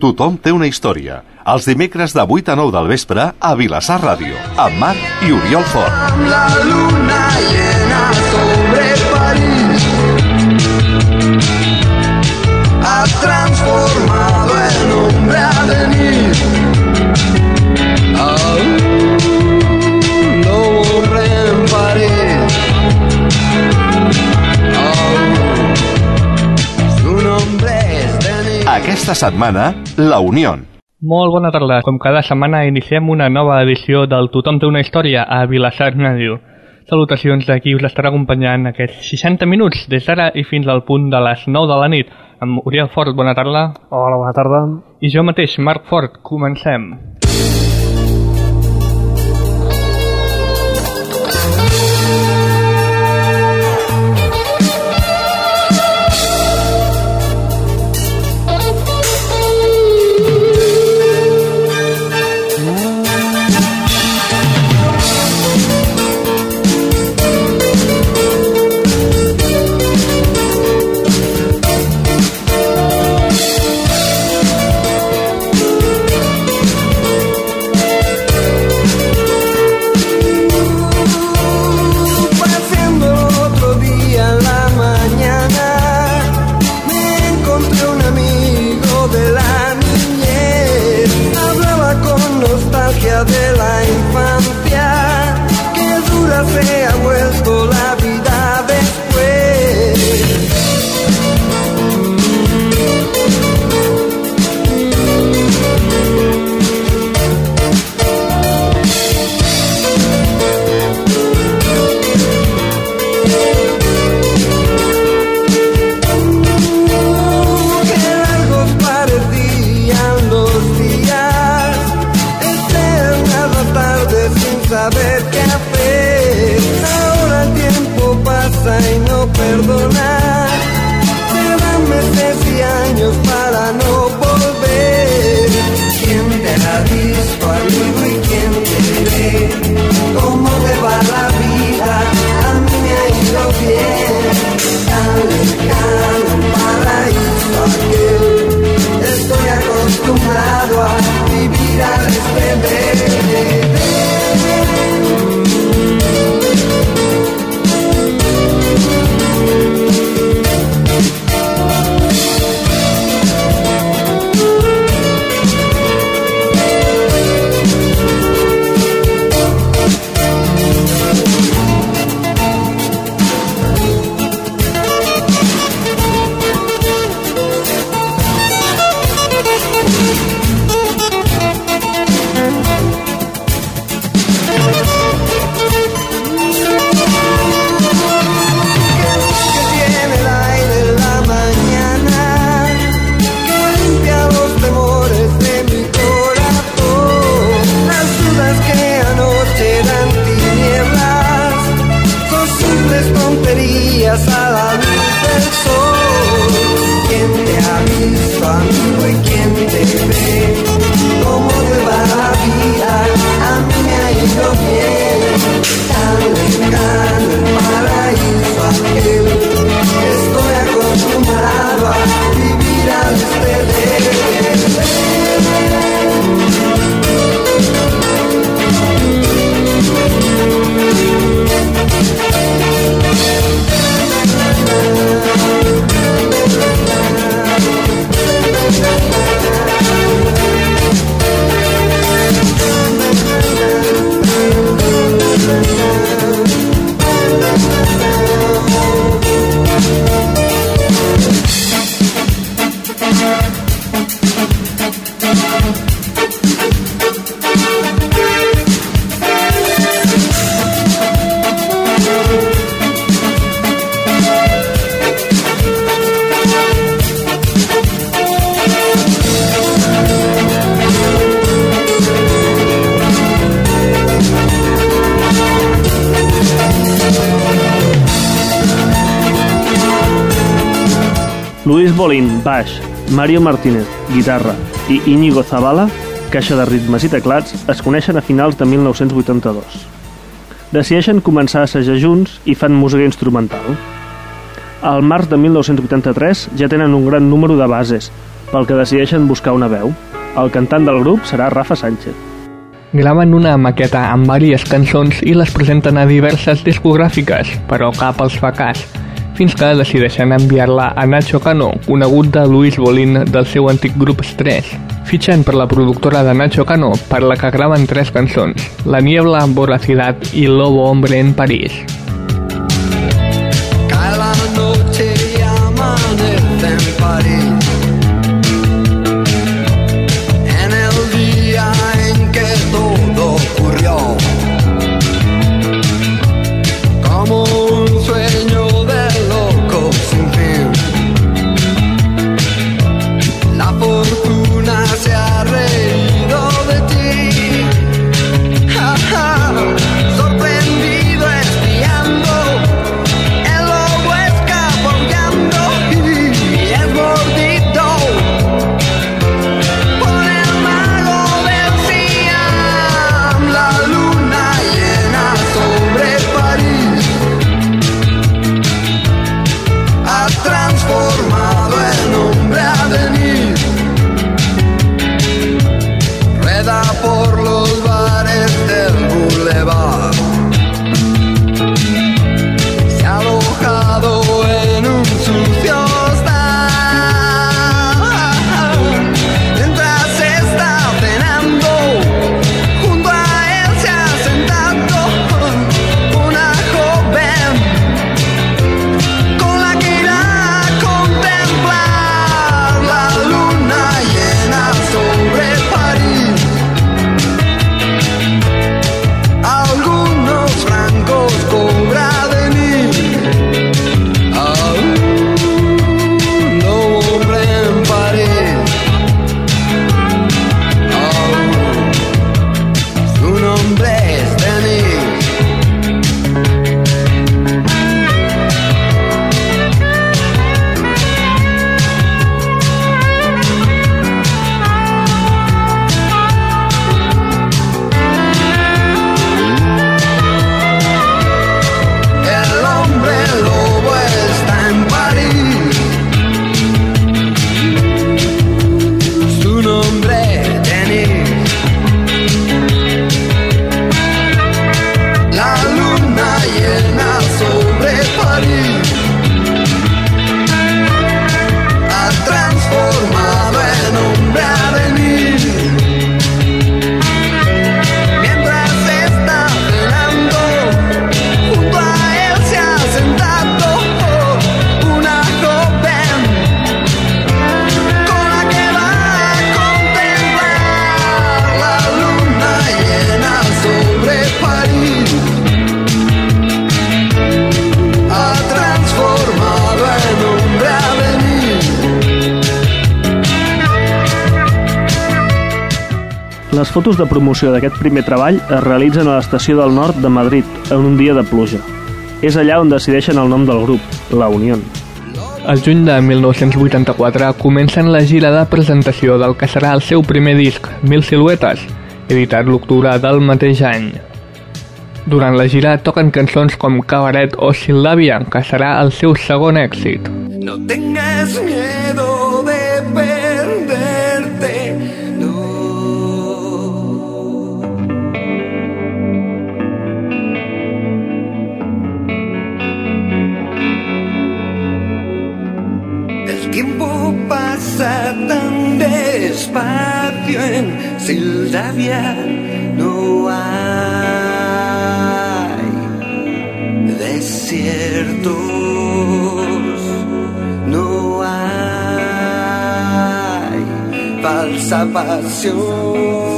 Tothom té una història. Els dimecres de 8 a 9 del vespre a Vilassar Ràdio, amb Marc i Oriol Fort. La luna llena sobre París ha transformado en hombre a Aquesta setmana, La Unió. Molt bona tarda. Com cada setmana iniciem una nova edició del Tothom té una història a Vilassar Ràdio. Salutacions de qui us estarà acompanyant aquests 60 minuts des d'ara i fins al punt de les 9 de la nit. Amb Oriol Fort, bona tarda. Hola, bona tarda. I jo mateix, Marc Fort, comencem. Pasando de la Luis Bolín, baix, Mario Martínez, guitarra i Íñigo Zavala, caixa de ritmes i teclats, es coneixen a finals de 1982. Decideixen començar a assajar junts i fan música instrumental. Al març de 1983 ja tenen un gran número de bases, pel que decideixen buscar una veu. El cantant del grup serà Rafa Sánchez. Graven una maqueta amb diverses cançons i les presenten a diverses discogràfiques, però cap els fa cas, fins que decideixen enviar-la a Nacho Cano, conegut de Luis Bolín del seu antic grup Stress. Fitxen per la productora de Nacho Cano, per la que graven tres cançons, La Niebla, Voracidad i Lobo Hombre en París. Les fotos de promoció d'aquest primer treball es realitzen a l'estació del nord de Madrid, en un dia de pluja. És allà on decideixen el nom del grup, La Unión. El juny de 1984 comencen la gira de presentació del que serà el seu primer disc, Mil Siluetes, editat l'octubre del mateix any. Durant la gira toquen cançons com Cabaret o Sil·làvia, que serà el seu segon èxit. No tengas miedo despacio en Sildavia, no hay desiertos, no hay falsa pasión.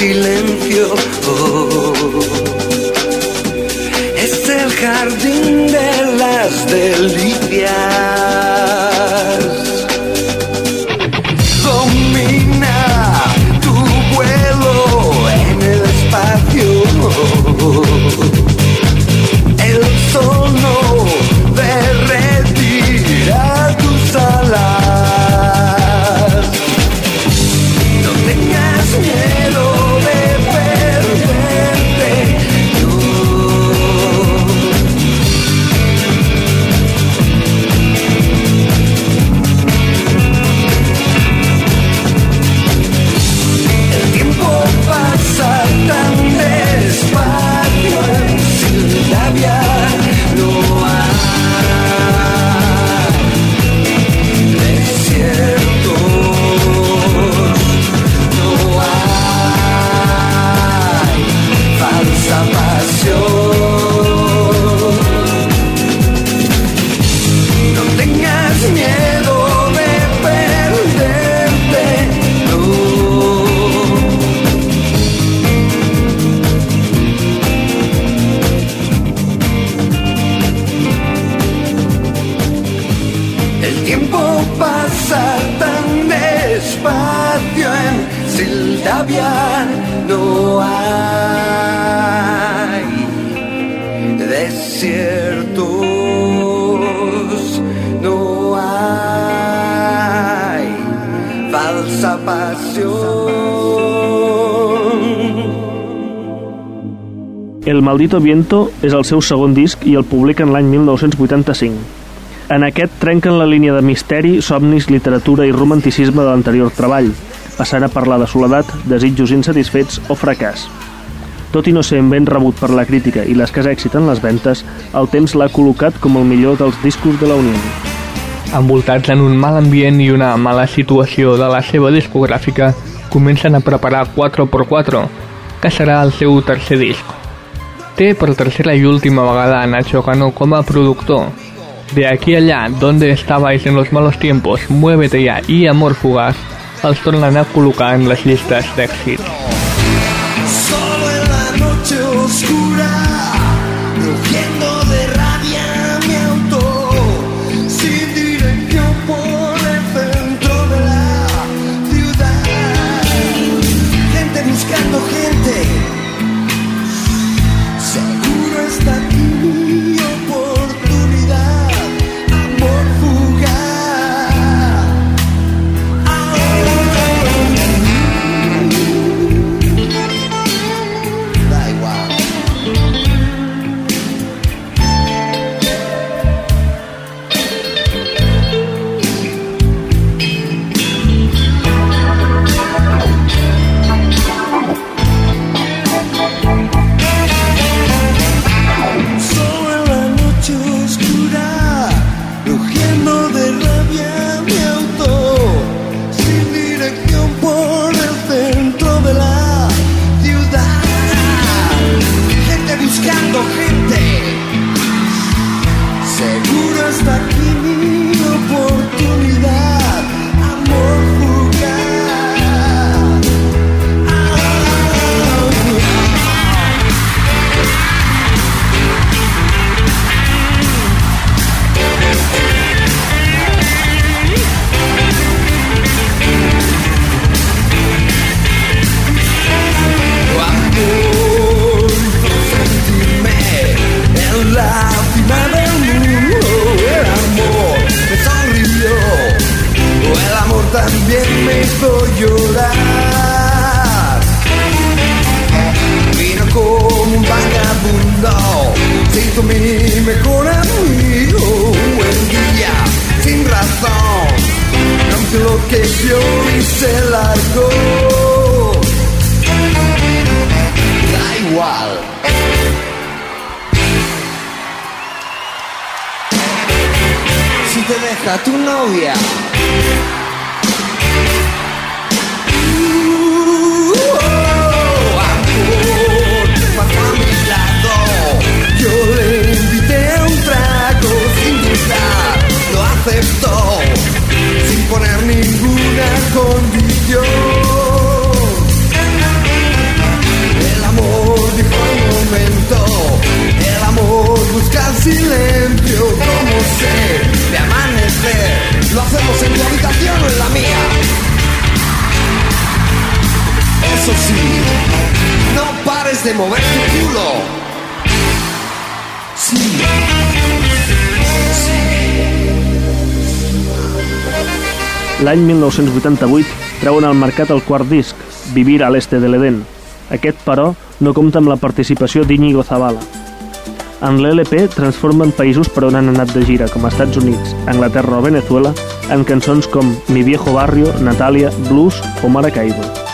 En Sildavia, no hay desiertos, no hay falsa pasión. El Maldito Viento és el seu segon disc i el publiquen l'any 1985. En aquest trenquen la línia de misteri, somnis, literatura i romanticisme de l'anterior treball, passant a parlar de soledat, desitjos insatisfets o fracàs. Tot i no ser ben rebut per la crítica i l'escàs èxit en les ventes, el temps l'ha col·locat com el millor dels discos de la Unió. Envoltats en un mal ambient i una mala situació de la seva discogràfica, comencen a preparar 4x4, que serà el seu tercer disc. Té per tercera i última vegada Nacho Cano com a productor. De aquí a allá, donde estabais en los malos tiempos, Muévete ya y Amor Fugaz, els tornen a col·locar en les llistes d'èxit. Deja tu novia. Uh, amor, pasa a mi lado. Yo le invité un trago sin dudar, lo aceptó sin poner ninguna condición. El amor dijo un momento, el amor busca silencio, Eso sí, no pares de mover tu culo. Sí. L'any 1988 treuen al mercat el quart disc, Vivir a l'Este de l'Eden. Aquest, però, no compta amb la participació d'Iñigo Zavala. En l'LP transformen països per on han anat de gira, com Estats Units, Anglaterra o Venezuela, en cançons com Mi Viejo Barrio, Natalia, Blues o Maracaibo.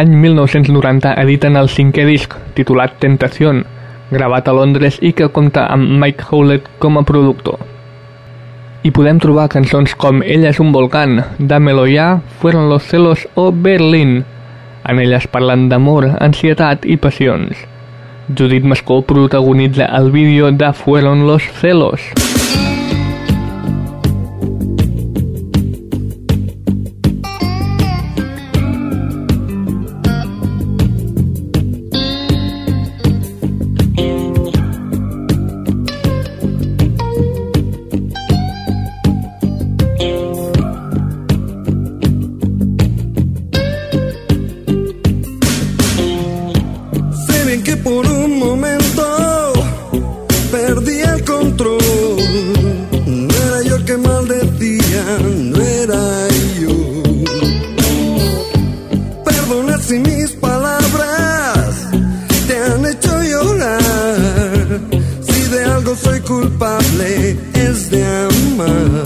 l'any 1990 editen el cinquè disc, titulat Tentación, gravat a Londres i que compta amb Mike Howlett com a productor. Hi podem trobar cançons com Ella és un volcán, Dámelo ya, Fueron los celos o Berlín. En elles parlen d'amor, ansietat i passions. Judit Mascó protagonitza el vídeo de Fueron los celos. is the man?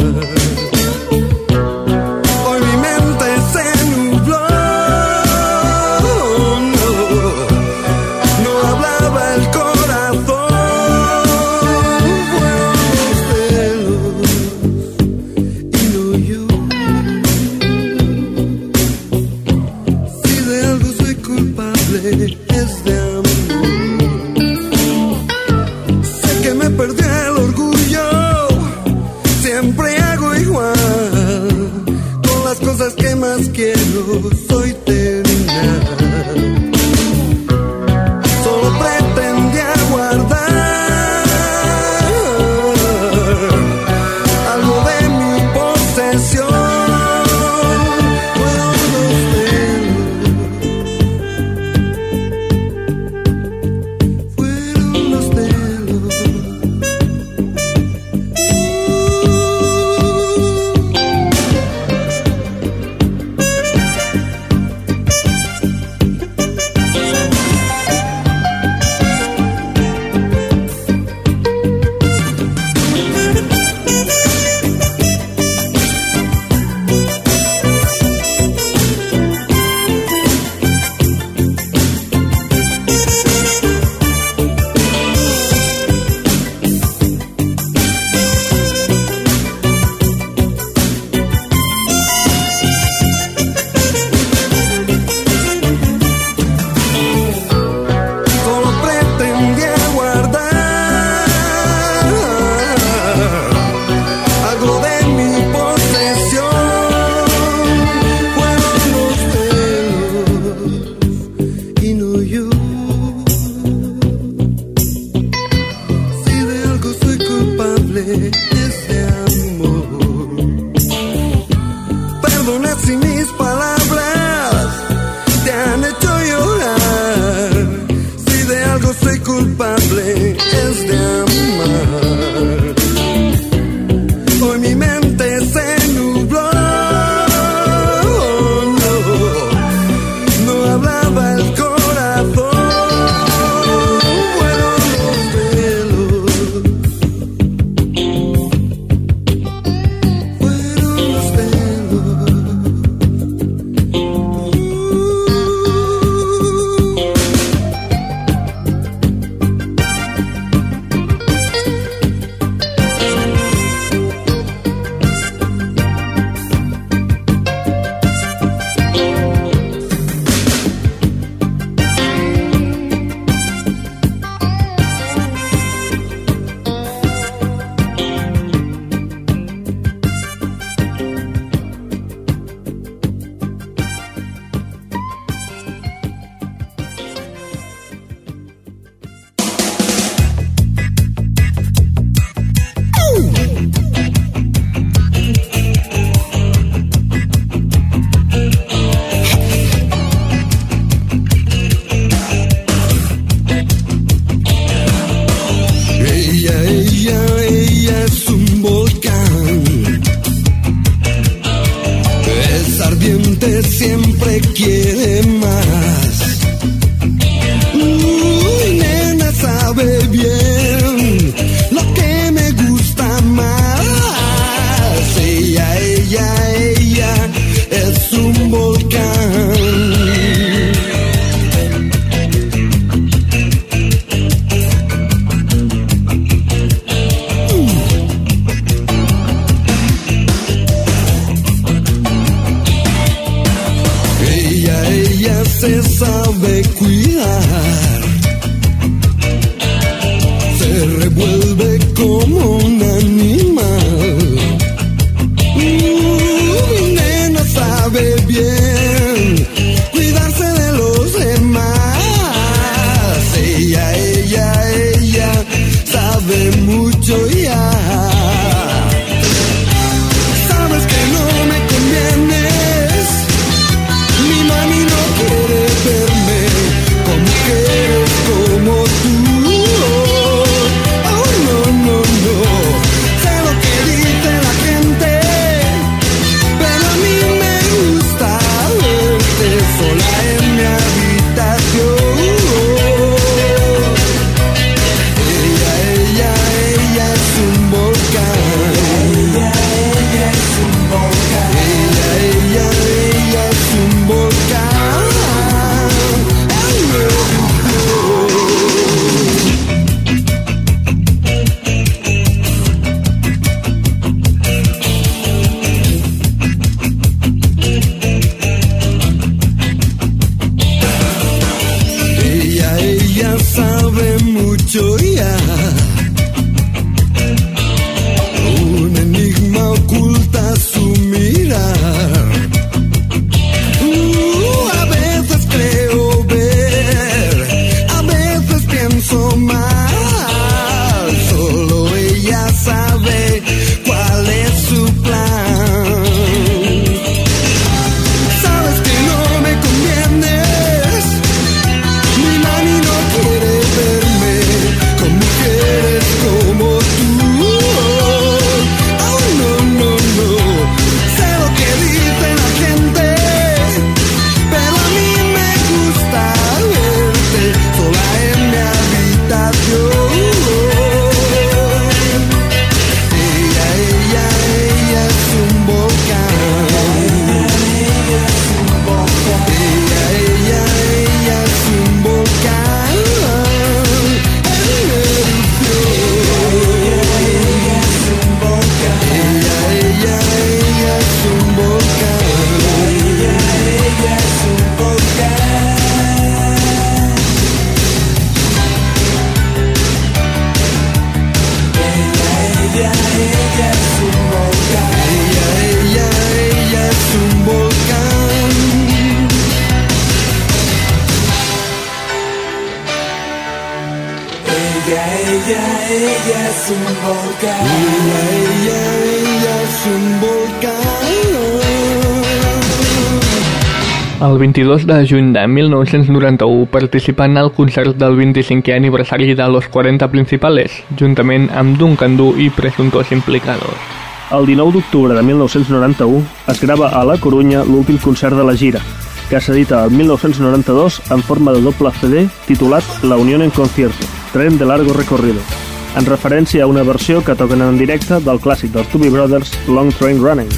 vint-i-dos de juny de 1991 participant al concert del 25è aniversari de Los 40 Principales, juntament amb Duncan Du i presuntos implicados. El 19 d'octubre de 1991 es grava a La Corunya l'últim concert de la gira, que s'edita el 1992 en forma de doble CD titulat La Unión en Concierto, Tren de Largo Recorrido, en referència a una versió que toquen en directe del clàssic dels Doobie Brothers Long Train Running.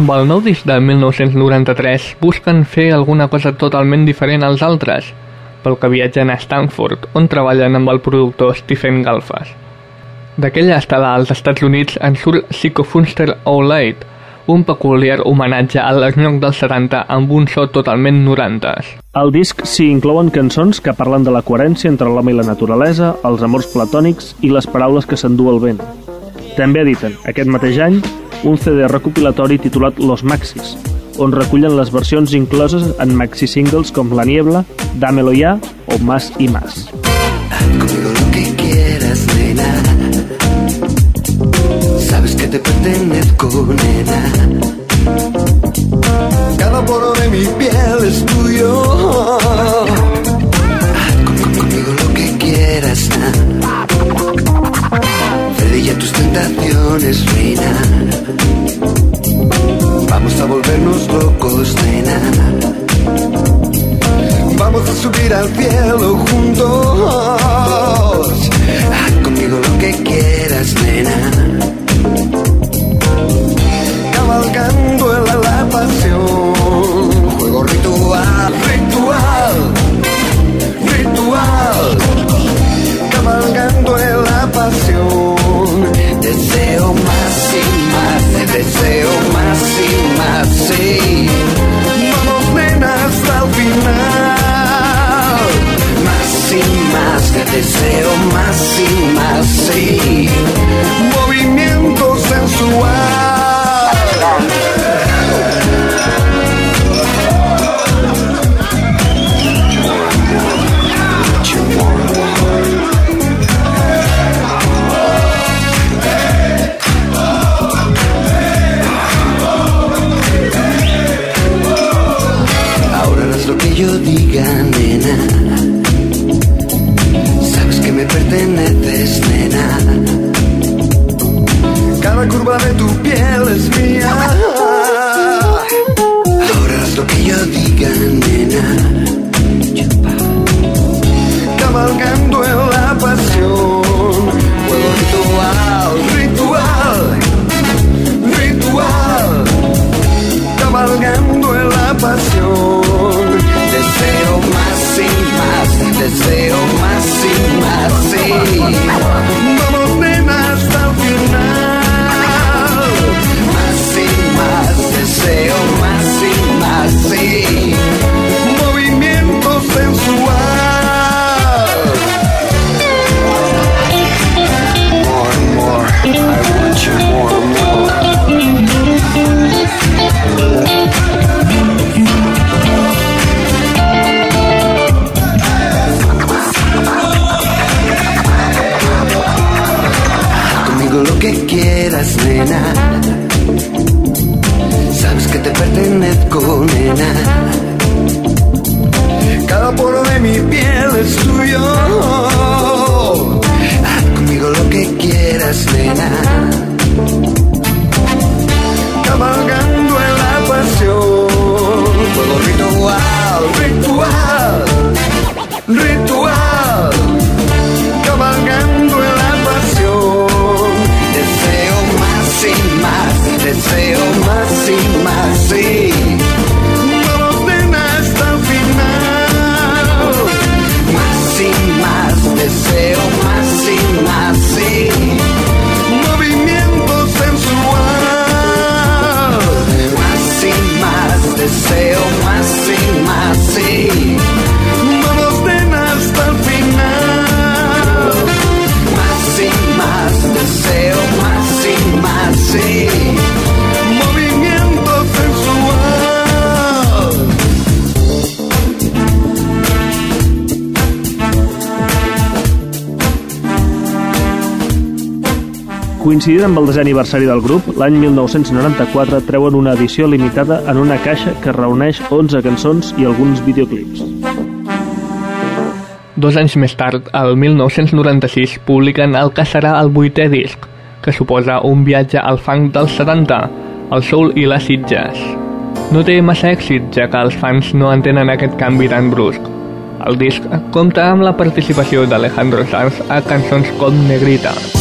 Amb el nou disc de 1993 busquen fer alguna cosa totalment diferent als altres, pel que viatgen a Stanford, on treballen amb el productor Stephen Galfas. D'aquella estada als Estats Units en surt Psychofunster Oulade, un peculiar homenatge a l'esnoc dels 70 amb un so totalment 90s. Al disc s'hi inclouen cançons que parlen de la coherència entre l'home i la naturalesa, els amors platònics i les paraules que s'endú el vent. També editen, aquest mateix any, un CD recopilatori titulat Los Maxis, on recullen les versions incloses en maxi-singles com La Niebla, Dámelo ya o Más y Más. Conmigo lo que quieras, nena. Sabes que te pertenezco, nena. Cada poro de mi piel es tuyo. Haz conmigo lo que quieras, na. Cede ya tus tentaciones, reina. Vamos a volvernos locos, nena. Vamos a subir al cielo juntos. Haz conmigo lo que quieras, nena. Deseo más y más, sí. Movimiento sensual. Coincidint amb el desè aniversari del grup, l'any 1994 treuen una edició limitada en una caixa que reuneix 11 cançons i alguns videoclips. Dos anys més tard, el 1996, publiquen el que serà el vuitè disc, que suposa un viatge al funk dels 70, el soul i l'acid jazz. No té massa èxit, ja que els fans no entenen aquest canvi tan brusc. El disc compta amb la participació d'Alejandro Sanz a cançons com Negrita. nos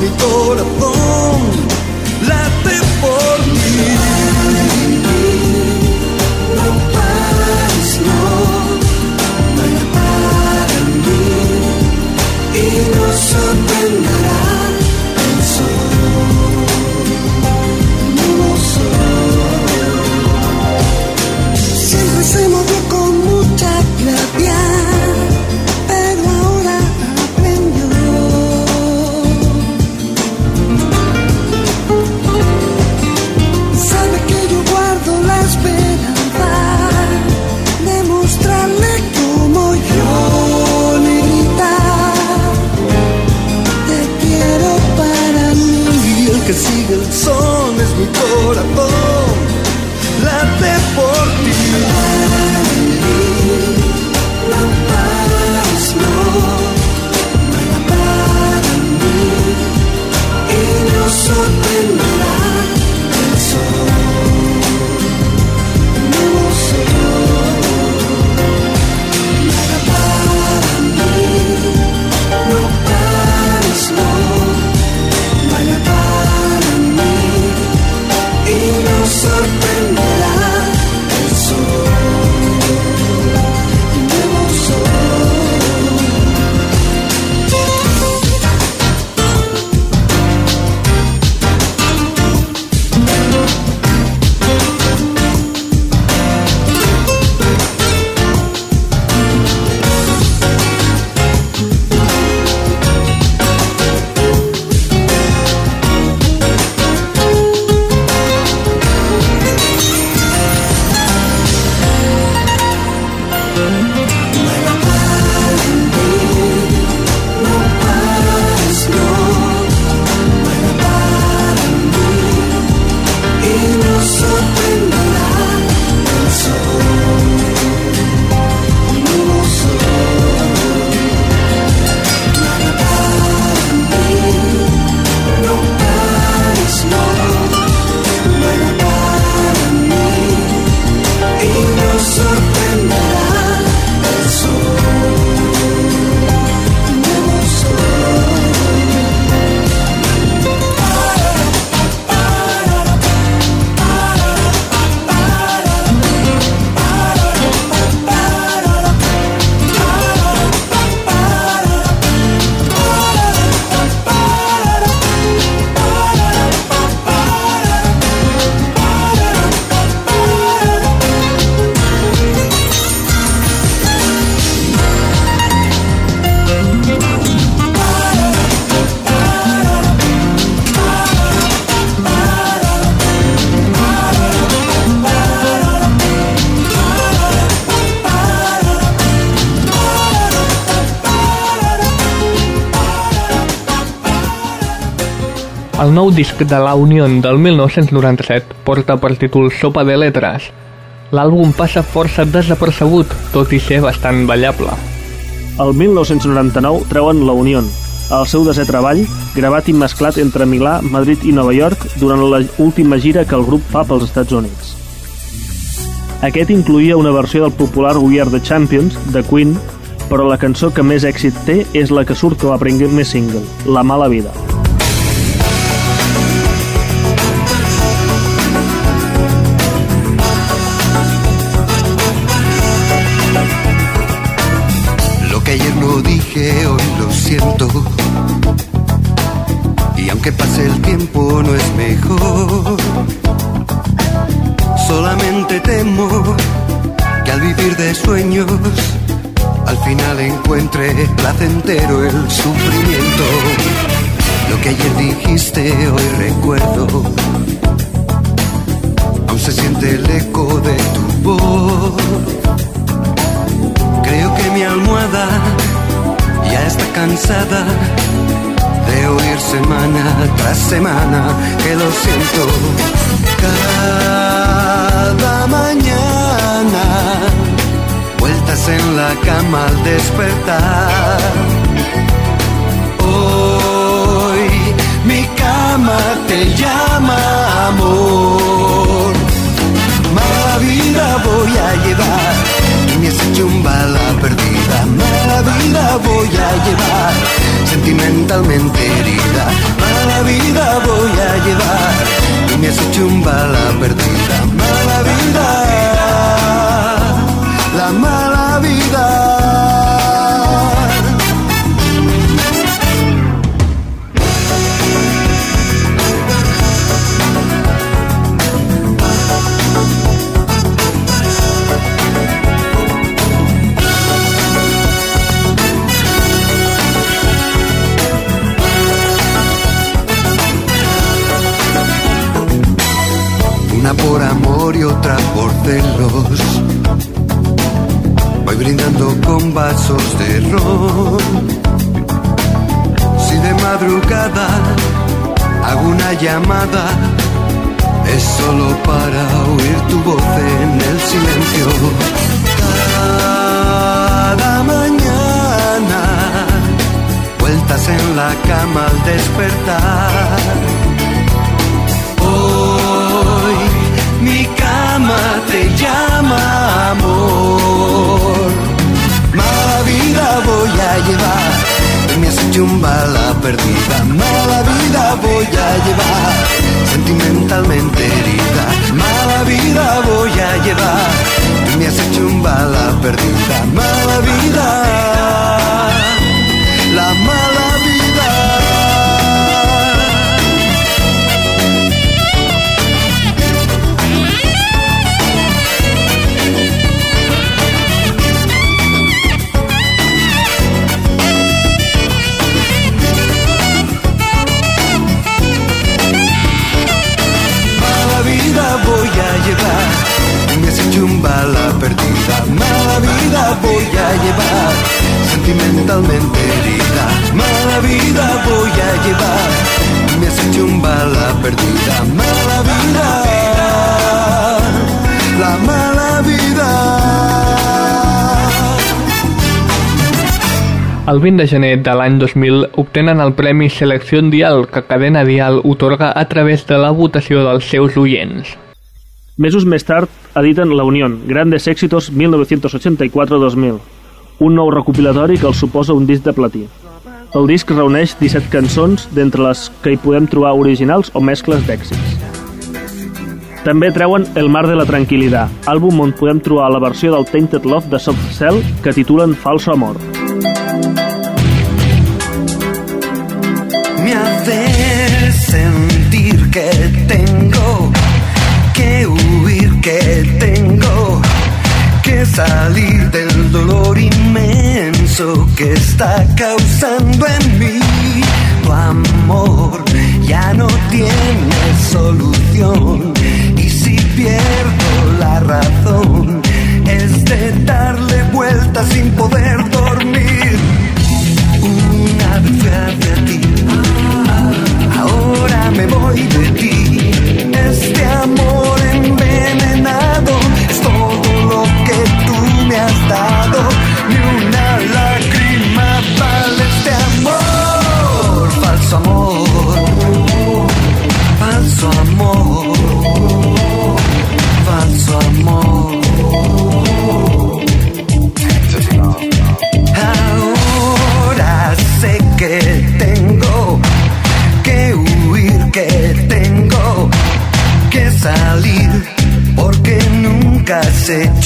mi corazón. El nou disc de La Unión del 1997 porta per títol Sopa de Letres. L'àlbum passa força desapercebut, tot i ser bastant ballable. El 1999 treuen La Unión, el seu desè treball, gravat i mesclat entre Milà, Madrid i Nova York durant la última gira que el grup fa pels Estats Units. Aquest incluïa una versió del popular We Are the Champions, de Queen, però la cançó que més èxit té és la que surt com a primer single, La mala vida. Y aunque pase el tiempo, no es mejor. Solamente temo que al vivir de sueños, al final encuentre placentero el sufrimiento. Lo que ayer dijiste, hoy recuerdo. Aún se siente el eco de tu voz. Creo que mi almohada está cansada de oír semana tras semana que lo siento. Cada mañana, vueltas en la cama al despertar. Hoy mi cama te llama amor. Mala vida voy a llevar y me has hecho un bala perdida. Mala vida voy a llevar sentimentalmente herida. Mala vida voy a llevar y me has hecho un bala perdida. Mala vida, la mala vida. Y otra por celos. Voy brindando con vasos de ron. Si de madrugada hago una llamada, es solo para oír tu voz en el silencio. Cada mañana, vueltas en la cama al despertar. Te llama amor. Mala vida voy a llevar. Me has hecho un bala perdida. Mala vida voy a llevar. Sentimentalmente herida. Mala vida voy a llevar. Me has hecho un bala perdida. Mala vida. Perdida. Mala vida voy a llevar. Sentimentalmente herida. Mala vida voy a llevar. Me has hecho un bala perdida. Mala vida. La mala vida. El 20 de gener de l'any 2000 obtenen el Premi Selecció Dial que Cadena Dial otorga a través de la votació dels seus oients. Mesos més tard editen La Unión, Grandes Éxitos 1984-2000, un nou recopilatori que els suposa un disc de platí. El disc reuneix 17 cançons, d'entre les que hi podem trobar originals o mescles d'èxits. També treuen El mar de la tranquil·litat, àlbum on podem trobar la versió del Tainted Love de Soft Cell que titulen Falso Amor. me que está causando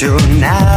has